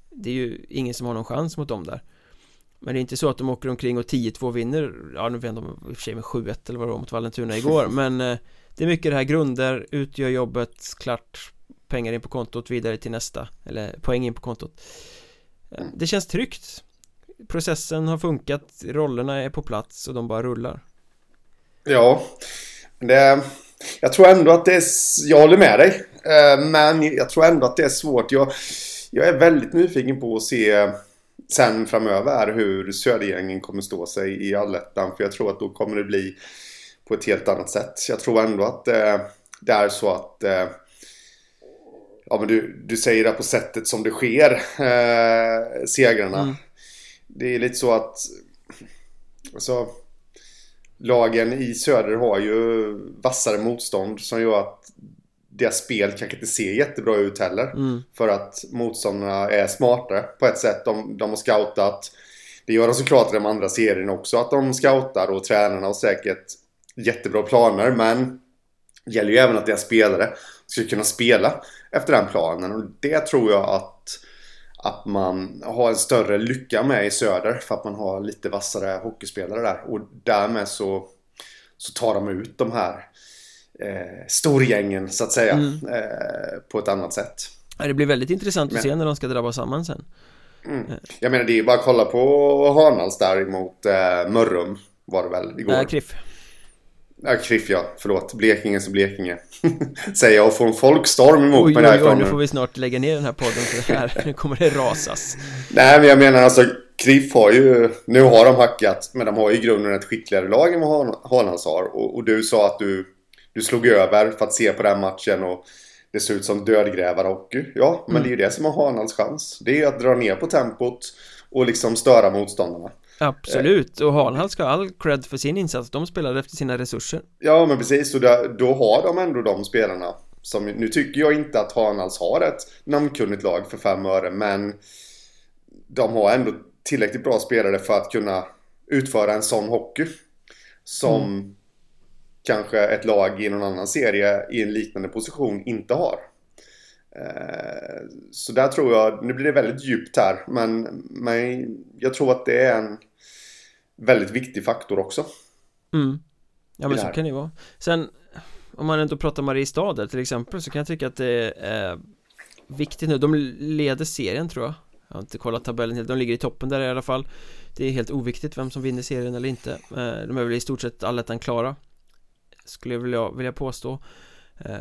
Det är ju ingen som har någon chans mot dem där men det är inte så att de åker omkring och 10-2 vinner. Ja nu vet de i och för sig med 7-1 eller vad det var mot Vallentuna igår. Men eh, det är mycket det här grunder, utgör jobbet, klart Pengar in på kontot, vidare till nästa Eller poäng in på kontot. Eh, Det känns tryggt. Processen har funkat, rollerna är på plats och de bara rullar. Ja det, Jag tror ändå att det är Jag håller med dig. Eh, Men jag tror ändå att det är svårt. Jag, jag är väldigt nyfiken på att se sen framöver är hur Södergängen kommer stå sig i allettan. För jag tror att då kommer det bli på ett helt annat sätt. Jag tror ändå att eh, det är så att eh, Ja men du, du säger det på sättet som det sker eh, Segrarna mm. Det är lite så att Alltså lagen i söder har ju vassare motstånd som gör att deras spel kanske inte ser jättebra ut heller. Mm. För att motståndarna är smartare på ett sätt. De, de har scoutat. Det gör de såklart i de andra serierna också. Att de scoutar och tränarna har säkert jättebra planer. Men det gäller ju även att deras spelare ska kunna spela efter den planen. Och det tror jag att, att man har en större lycka med i söder. För att man har lite vassare hockeyspelare där. Och därmed så, så tar de ut de här eh, storgängen så att säga. Mm. Eh, på ett annat sätt. Det blir väldigt intressant att Men- se när de ska drabba samman sen Jag menar det är ju bara att kolla på Hanals där mot eh, Mörrum. Var det väl igår? äh, Kriff Ja, Kriff ja, förlåt. Blekinge så Blekinge. Säger jag och får en folkstorm emot Oj, mig oj, oj, nu får vi snart lägga ner den här podden för det här, nu kommer det rasas Nej men jag menar alltså Kriff har ju, nu har de hackat, men de har ju i grunden ett skickligare lag än vad Han- Hanals har. Och, och du sa att du, du slog över för att se på den matchen och det ser ut som dödgrävarhockey. Ja, men det är ju det som har Hanals chans. Det är att dra ner på tempot och liksom störa motståndarna. Absolut, och Hanhall ska ha all cred för sin insats De spelade efter sina resurser Ja, men precis. Och då har de ändå de spelarna. Som, nu tycker jag inte att Hanals har ett namnkunnigt lag för fem öre, men de har ändå tillräckligt bra spelare för att kunna utföra en sån hockey. Som kanske ett lag i någon annan serie i en liknande position inte har. Eh, Så där tror jag, nu blir det väldigt djupt här, men, men jag tror att det är en väldigt viktig faktor också. Mm. Ja men så kan det ju vara. Sen om man ändå pratar Mariestad till exempel så kan jag tycka att det är viktigt nu. De leder serien tror jag. Jag har inte kollat tabellen helt, de ligger i toppen där i alla fall. Det är helt oviktigt vem som vinner serien eller inte. Eh, De är väl i stort sett allettan klara Skulle jag vilja, vilja påstå. Eh,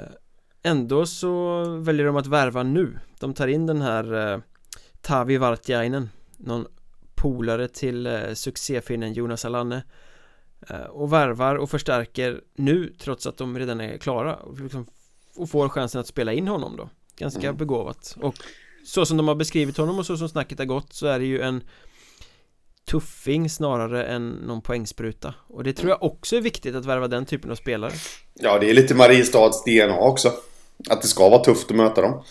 Ändå så väljer de att värva nu. De tar in den här eh, Tavi Vartiainen Någon polare till eh, succéfinnen Jonas Alanne Eh, och värvar och förstärker nu trots att de redan är klara och, liksom, och får chansen att spela in honom då. Ganska Mm. begåvat. Och så som de har beskrivit honom och så som snacket har gått så är det ju en tuffing snarare än någon poängspruta och det tror jag också är viktigt att värva den typen av spelare Ja, det är lite Mariestads DNA också. Att det ska vara tufft att möta dem.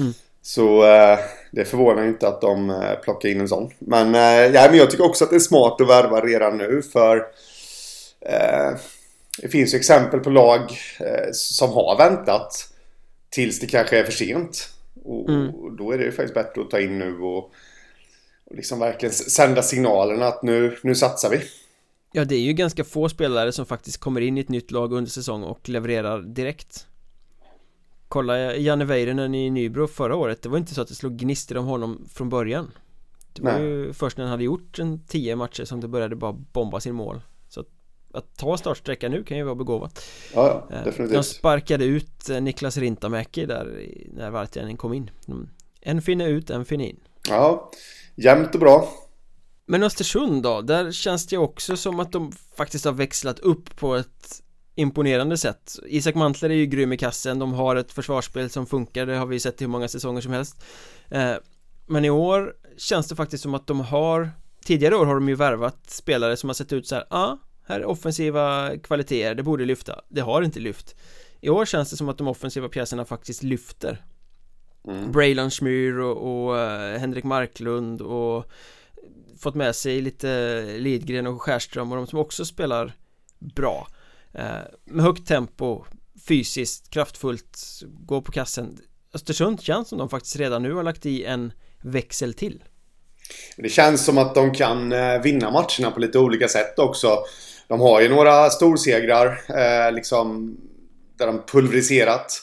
Mm. Så eh, det förvånar ju inte att de eh, plockar in en sån. Men, eh, ja, men jag tycker också att det är smart att värva redan nu för eh, det finns ju exempel på lag eh, som har väntat tills det kanske är för sent. Och, Mm. och då är det ju faktiskt bättre att ta in nu och, och liksom verkligen sända signalerna att nu, nu satsar vi. Ja det är ju ganska få spelare som faktiskt kommer in i ett nytt lag under säsong och levererar direkt. Kolla Janne Väyrynen i Nybro förra året Det var inte så att det slog gnistor om honom från början. Det var Nej. ju först när han hade gjort en tio matcher som det började bara bomba sin mål. Så att, att ta startsträcka nu kan ju vara begåvat. Ja, ja Eh, definitivt. De sparkade ut eh, Niklas Rintamäki där när Vartiainen kom in. De- En finne ut, en finne in. Ja, jämnt och bra. Men Östersund då, där känns det ju också som att de faktiskt har växlat upp på ett imponerande sätt. Isak Mantler är ju grym i kassen, de har ett försvarsspel som funkar, det har vi sett i hur många säsonger som helst. Eh, men i år känns det faktiskt som att de har Tidigare år har de ju värvat spelare som har sett ut så här, ja, ah, här är offensiva kvaliteter, det borde lyfta. Det har inte lyft. I år känns det som att de offensiva pjäserna faktiskt lyfter. Mm. Braylon Schmyr och, och eh, Henrik Marklund och fått med sig lite Lidgren och Skärström och de som också spelar bra eh, med högt tempo fysiskt, kraftfullt, gå på kassen Östersund känns som de faktiskt redan nu har lagt i en växel till Det känns som att de kan eh, vinna matcherna på lite olika sätt också. De har ju några storsegrar eh, liksom där de pulveriserat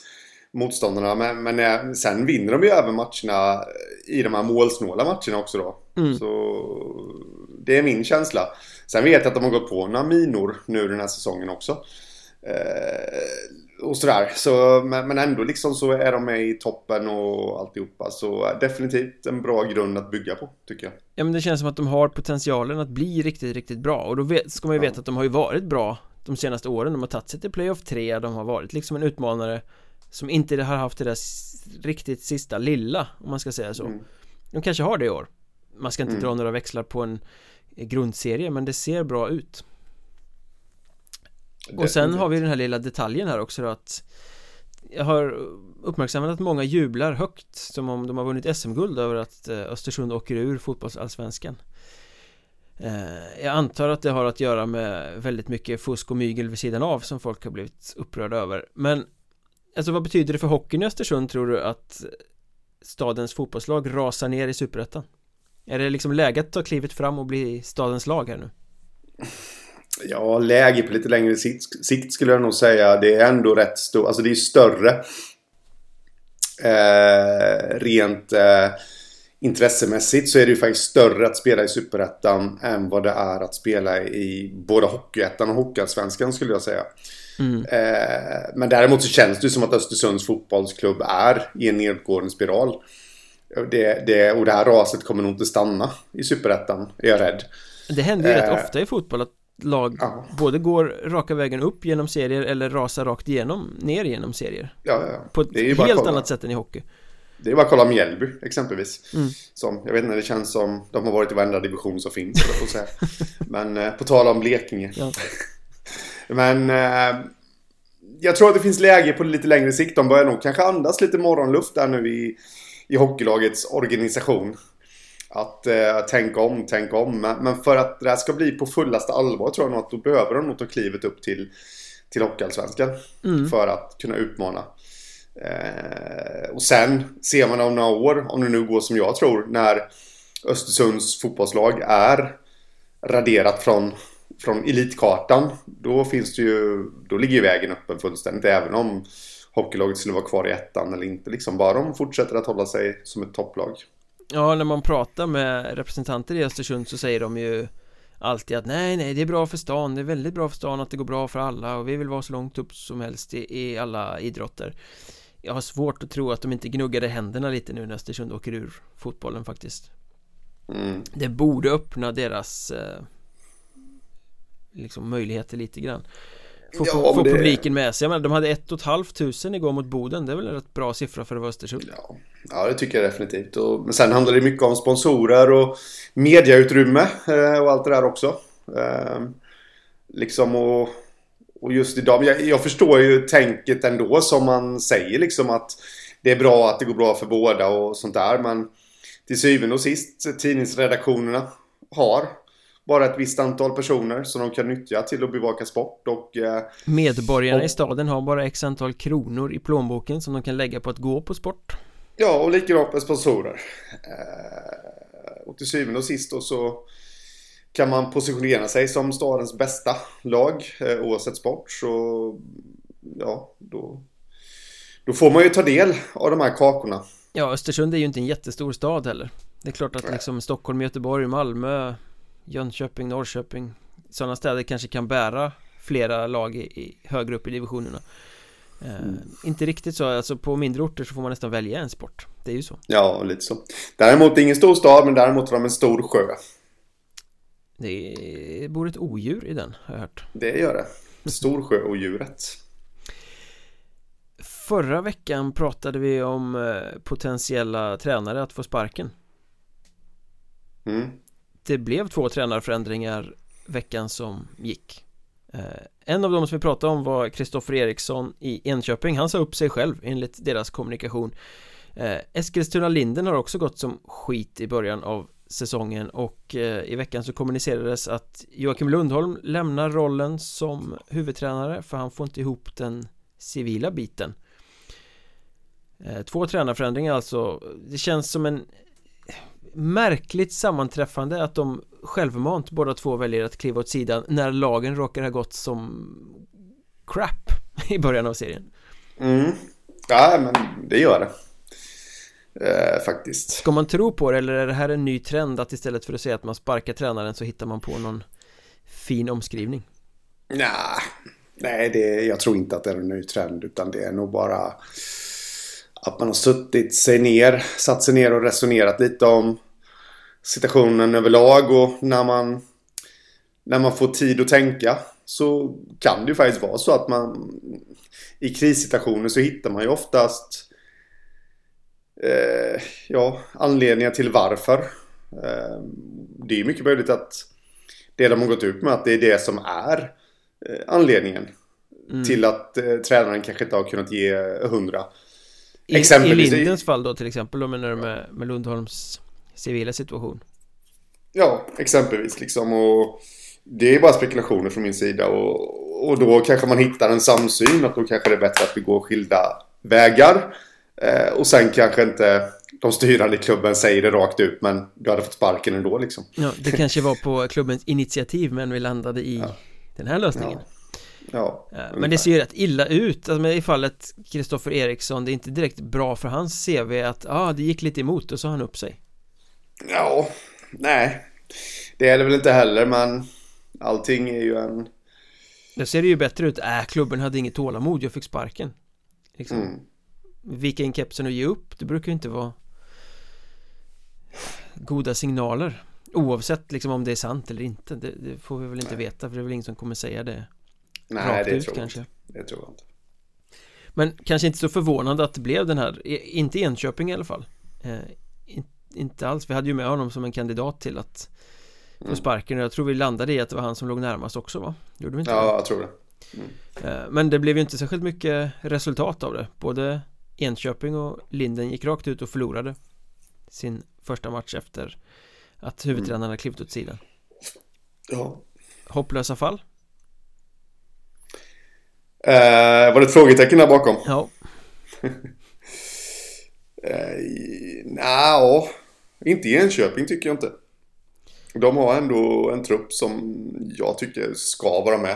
motståndarna. Men, men eh, sen vinner de ju även matcherna i de här målsnåla matcherna också då. Mm. Så det är min känsla. Sen vet jag att de har gått på några minor nu den här säsongen också. Eh, och sådär. Så, men, men ändå liksom så är de med i toppen och alltihopa. Så definitivt en bra grund att bygga på, tycker jag. Ja men det känns som att de har potentialen att bli riktigt, riktigt bra och då vet, ska man ju Ja. veta att de har ju varit bra de senaste åren De har tagit sig till playoff 3, de har varit liksom en utmanare Som inte har haft det där riktigt sista lilla om man ska säga så. Mm. De kanske har det i år. Man ska inte Mm. dra några växlar på en grundserie men det ser bra ut. Och sen har vi den här lilla detaljen här också då att Jag har uppmärksammat att många jublar högt Som om de har vunnit SM-guld över att eh, Östersund åker ur fotbollsallsvenskan. Eh, Jag antar att det har att göra med väldigt mycket fusk och mygel vid sidan av som folk har blivit upprörda över. Men Alltså vad betyder det för hockeyn i Östersund tror du att Stadens fotbollslag rasar ner i superettan? Är det liksom läge att ta klivet fram och bli stadens lag här nu? Ja, läge på lite längre sikt, sikt skulle jag nog säga. Det är ändå rätt stort. Alltså det är större. Eh, rent eh, intressemässigt så är det ju faktiskt större att spela i Superettan än vad det är att spela i både Hockeyettan och Hockeyallsvenskan skulle jag säga. Mm. Eh, men däremot så känns det som att Östersunds fotbollsklubb är i en nedgående spiral. Det, det, och det här raset kommer nog inte stanna i Superettan, är jag rädd. Det händer ju eh, rätt ofta i fotboll att lag ja. både går raka vägen upp genom serier eller rasar rakt igenom, ner genom serier. Ja, ja. På ett helt annat sätt än i hockey. Det är bara att kolla Mjällby exempelvis. Mm. Som, jag vet inte, det känns som de har varit i varenda division som finns. På säga. Men eh, på tal om Blekinge. Ja. Men eh, jag tror att det finns läge på lite längre sikt. De börjar nog kanske andas lite morgonluft där nu i, i hockeylagets organisation. Att eh, tänka om, tänka om. Men, men, för att det här ska bli på fullaste allvar tror jag nog att då behöver de nog ta klivet upp till, till Hockeyallsvenskan. Mm. För att kunna utmana. Eh, och sen ser man om några år, om det nu går som jag tror, när Östersunds fotbollslag är raderat från, från elitkartan. Då finns det ju, då ligger ju vägen öppen fullständigt. Även om hockeylaget skulle vara kvar i ettan eller inte. Liksom bara de fortsätter att hålla sig som ett topplag. Ja, när man pratar med representanter i Östersund så säger de ju alltid att nej, nej, det är bra för stan, det är väldigt bra för stan att det går bra för alla och vi vill vara så långt upp som helst i, i alla idrotter. Jag har svårt att tro att de inte gnuggade händerna lite nu när Östersund åker ur fotbollen faktiskt. Mm. Det borde öppna deras eh, liksom möjligheter lite grann. Få, ja, få det... publiken med sig. Jag menar, de hade ett och ett halvt tusen igår mot Boden. Det är väl en rätt bra siffra för att vara Östersund. Ja, ja det tycker jag definitivt. Och, men sen handlar det mycket om sponsorer och mediautrymme eh, och allt det där också. Eh, liksom och, och just idag. Jag, jag förstår ju tänket ändå som man säger liksom att det är bra att det går bra för båda och sånt där. Men till syvende och sist tidningsredaktionerna har bara ett visst antal personer som de kan nyttja till att bevaka sport och eh, Medborgarna och, i staden har bara x antal kronor i plånboken som de kan lägga på att gå på sport. Ja, och likadant med sponsorer. Eh, Och till syvende och sist då så kan man positionera sig som stadens bästa lag eh, oavsett sport. Så ja, då då får man ju ta del av de här kakorna. Ja, Östersund är ju inte en jättestor stad heller. Det är klart att liksom Stockholm, Göteborg, Malmö Jönköping, Norrköping. Sådana städer kanske kan bära flera lag i, i högre upp i divisionerna. Eh, mm. Inte riktigt så, alltså på mindre orter så får man nästan välja en sport. Det är ju så. Ja, lite så. Däremot ingen stor stad, men däremot har de en stor sjö. Det bor ett odjur i den, har jag hört. Det gör det. Stor sjö och djuret Förra veckan pratade vi om eh, potentiella tränare att få sparken. Mm det blev två tränarförändringar veckan som gick. Eh, en av dem som vi pratade om var Kristoffer Eriksson i Enköping. Han sa upp sig själv enligt deras kommunikation. Eh, Eskilstuna Linden har också gått som skit i början av säsongen och eh, i veckan så kommunicerades att Joakim Lundholm lämnar rollen som huvudtränare för han får inte ihop den civila biten. Två tränarförändringar alltså. Det känns som en märkligt sammanträffande att de självmant båda två väljer att kliva åt sidan när lagen råkar ha gått som crap i början av serien. Mm. Ja, men det gör det. Eh, faktiskt. Ska man tro på det eller är det här en ny trend att istället för att säga att man sparkar tränaren så hittar man på någon fin omskrivning? Nah, nej, det, jag tror inte att det är en ny trend utan det är nog bara att man har suttit sig ner, satt sig ner och resonerat lite om situationen överlag och när man när man får tid att tänka så kan det ju faktiskt vara så att man i krissituationer så hittar man ju oftast eh, ja, anledningar till varför. Eh, det är mycket möjligt att det de har gått ut med att det är det som är eh, anledningen. Mm. Till att eh, tränaren kanske inte har kunnat ge hundra. I, Exempelvis. I Lindens fall då till exempel, då menar du med, med Lundholms civila situation? Ja, exempelvis liksom. Och det är bara spekulationer från min sida. Och, och då kanske man hittar en samsyn. Att då kanske det är bättre att vi går skilda vägar. Eh, och sen kanske inte de styrande i klubben säger det rakt ut. Men du hade fått sparken ändå liksom. Ja, det kanske var på klubbens initiativ. Men vi landade i ja. den här lösningen. Ja. Ja, eh, men det ser ju rätt illa ut alltså, i fallet Kristoffer Eriksson Det är inte direkt bra för hans CV att ja, ah, det gick lite emot och så han upp sig Ja, nej. Det är det väl inte heller men Allting är ju en Då ser det ju bättre ut, äh, klubben hade inget tålamod, jag fick sparken. Liksom. Mm. Vika in kepsen och ge upp, det brukar ju inte vara Goda signaler. Oavsett liksom om det är sant eller inte. Det, det får vi väl inte nej. veta för det är väl ingen som kommer säga det Nej, Rakt det ut, tror kanske. Det tror jag inte. Men kanske inte så förvånande att det blev den här Inte Enköping i alla fall. Eh, Inte alls, vi hade ju med honom som en kandidat till att Få mm. sparken och jag tror vi landade i att det var han som låg närmast också va? Gjorde vi inte Ja, det? jag tror det mm. eh, Men det blev ju inte särskilt mycket resultat av det Både Enköping och Linden gick rakt ut och förlorade Sin första match efter Att huvudtränarna mm. klivit åt sidan Ja Hopplösa fall Eh, var det ett frågetecken där bakom? Ja. eh, Nja, inte i Enköping tycker jag inte. De har ändå en trupp som jag tycker ska vara med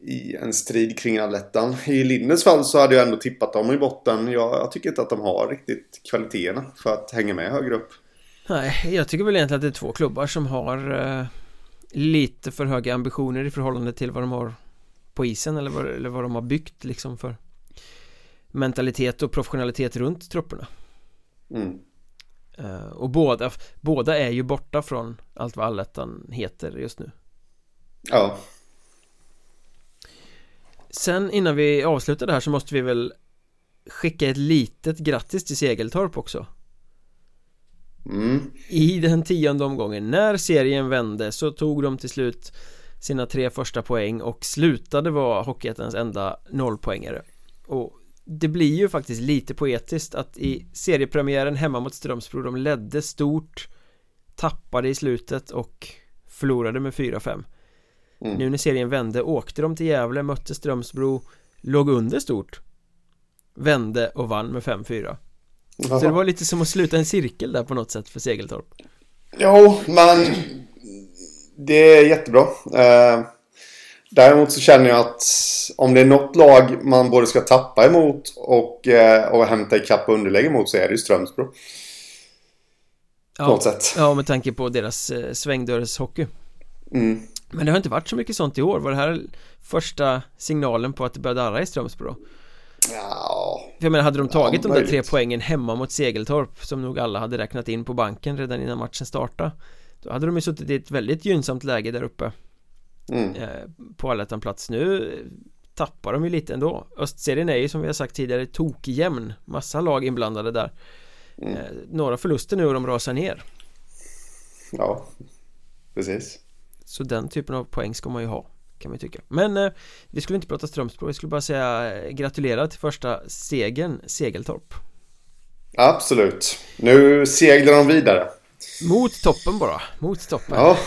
i en strid kring allettan. I Linnes fall så hade jag ändå tippat dem i botten. Jag, jag, tycker inte att de har riktigt kvaliteterna för att hänga med högre upp. Nej, jag tycker väl egentligen att det är två klubbar som har eh, lite för höga ambitioner i förhållande till vad de har på isen eller vad, eller vad de har byggt liksom för mentalitet och professionalitet runt trupperna mm. Uh, och båda, båda är ju borta från allt vad allettan heter just nu. Ja. Sen innan vi avslutar det här så måste vi väl skicka ett litet grattis till Segeltorp också. Mm. I den tionde omgången, när serien vände så tog de till slut sina tre första poäng och slutade vara Hockeyettans enda nollpoängare. Och det blir ju faktiskt lite poetiskt att i seriepremiären hemma mot Strömsbro de ledde stort tappade i slutet och förlorade med 4-5 mm. nu när serien vände åkte de till Gävle, mötte Strömsbro låg under stort vände och vann med 5-4 så det var lite som att sluta en cirkel där på något sätt för Segeltorp Jo, men det är jättebra. Eh, däremot så känner jag att om det är något lag man både ska tappa emot och, eh, och hämta ikapp underläge emot så är det ju Strömsbro. Ja, på något sätt. ja, med tanke på deras eh, svängdörrshockey. Mm. Men det har inte varit så mycket sånt i år. Var det här första signalen på att det började darra i Strömsbro? Ja För jag menar, hade de tagit ja, de där tre poängen hemma mot Segeltorp Som nog alla hade räknat in på banken redan innan matchen startade då hade de ju suttit i ett väldigt gynnsamt läge där uppe mm. eh, På allettan-plats Nu tappar de ju lite ändå. Östserien är ju som vi har sagt tidigare tokjämn. Massa lag inblandade där. Mm. eh, Några förluster nu och de rasar ner. Ja Precis. Så den typen av poäng ska man ju ha Kan man tycka. Men eh, vi skulle inte prata Strömsbro Vi skulle bara säga eh, gratulerar till första segern Segeltorp. Absolut. Nu seglar de vidare mot toppen bara, mot toppen. Ja.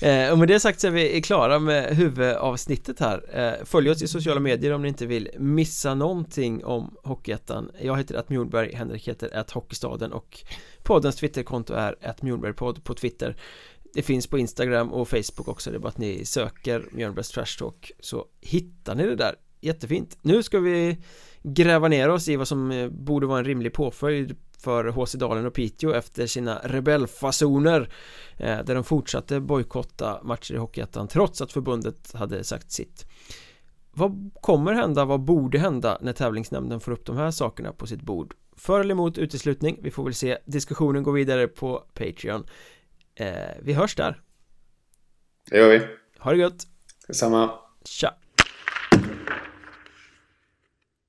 eh, Och med det sagt så är vi klara med huvudavsnittet här. Eh, Följ oss i sociala medier om ni inte vill missa någonting om Hockeyettan. Jag heter att Mjolberg, Henrik heter att Hockeystaden och poddens twitterkonto är att Mjolbergpodd på Twitter. Det finns på Instagram och Facebook också, det är bara att ni söker Mjölnbergs Trash Talk så hittar ni det där. Jättefint. Nu ska vi gräva ner oss i vad som eh, borde vara en rimlig påföljd för HC Dalen och Piteå efter sina rebellfasoner eh, där de fortsatte bojkotta matcher i Hockeyettan trots att förbundet hade sagt sitt. Vad kommer hända, vad borde hända när tävlingsnämnden får upp de här sakerna på sitt bord? För eller emot uteslutning? Vi får väl se. Diskussionen går vidare på Patreon. Eh, Vi hörs där. Det gör vi. Ha det gött. Detsamma. Tja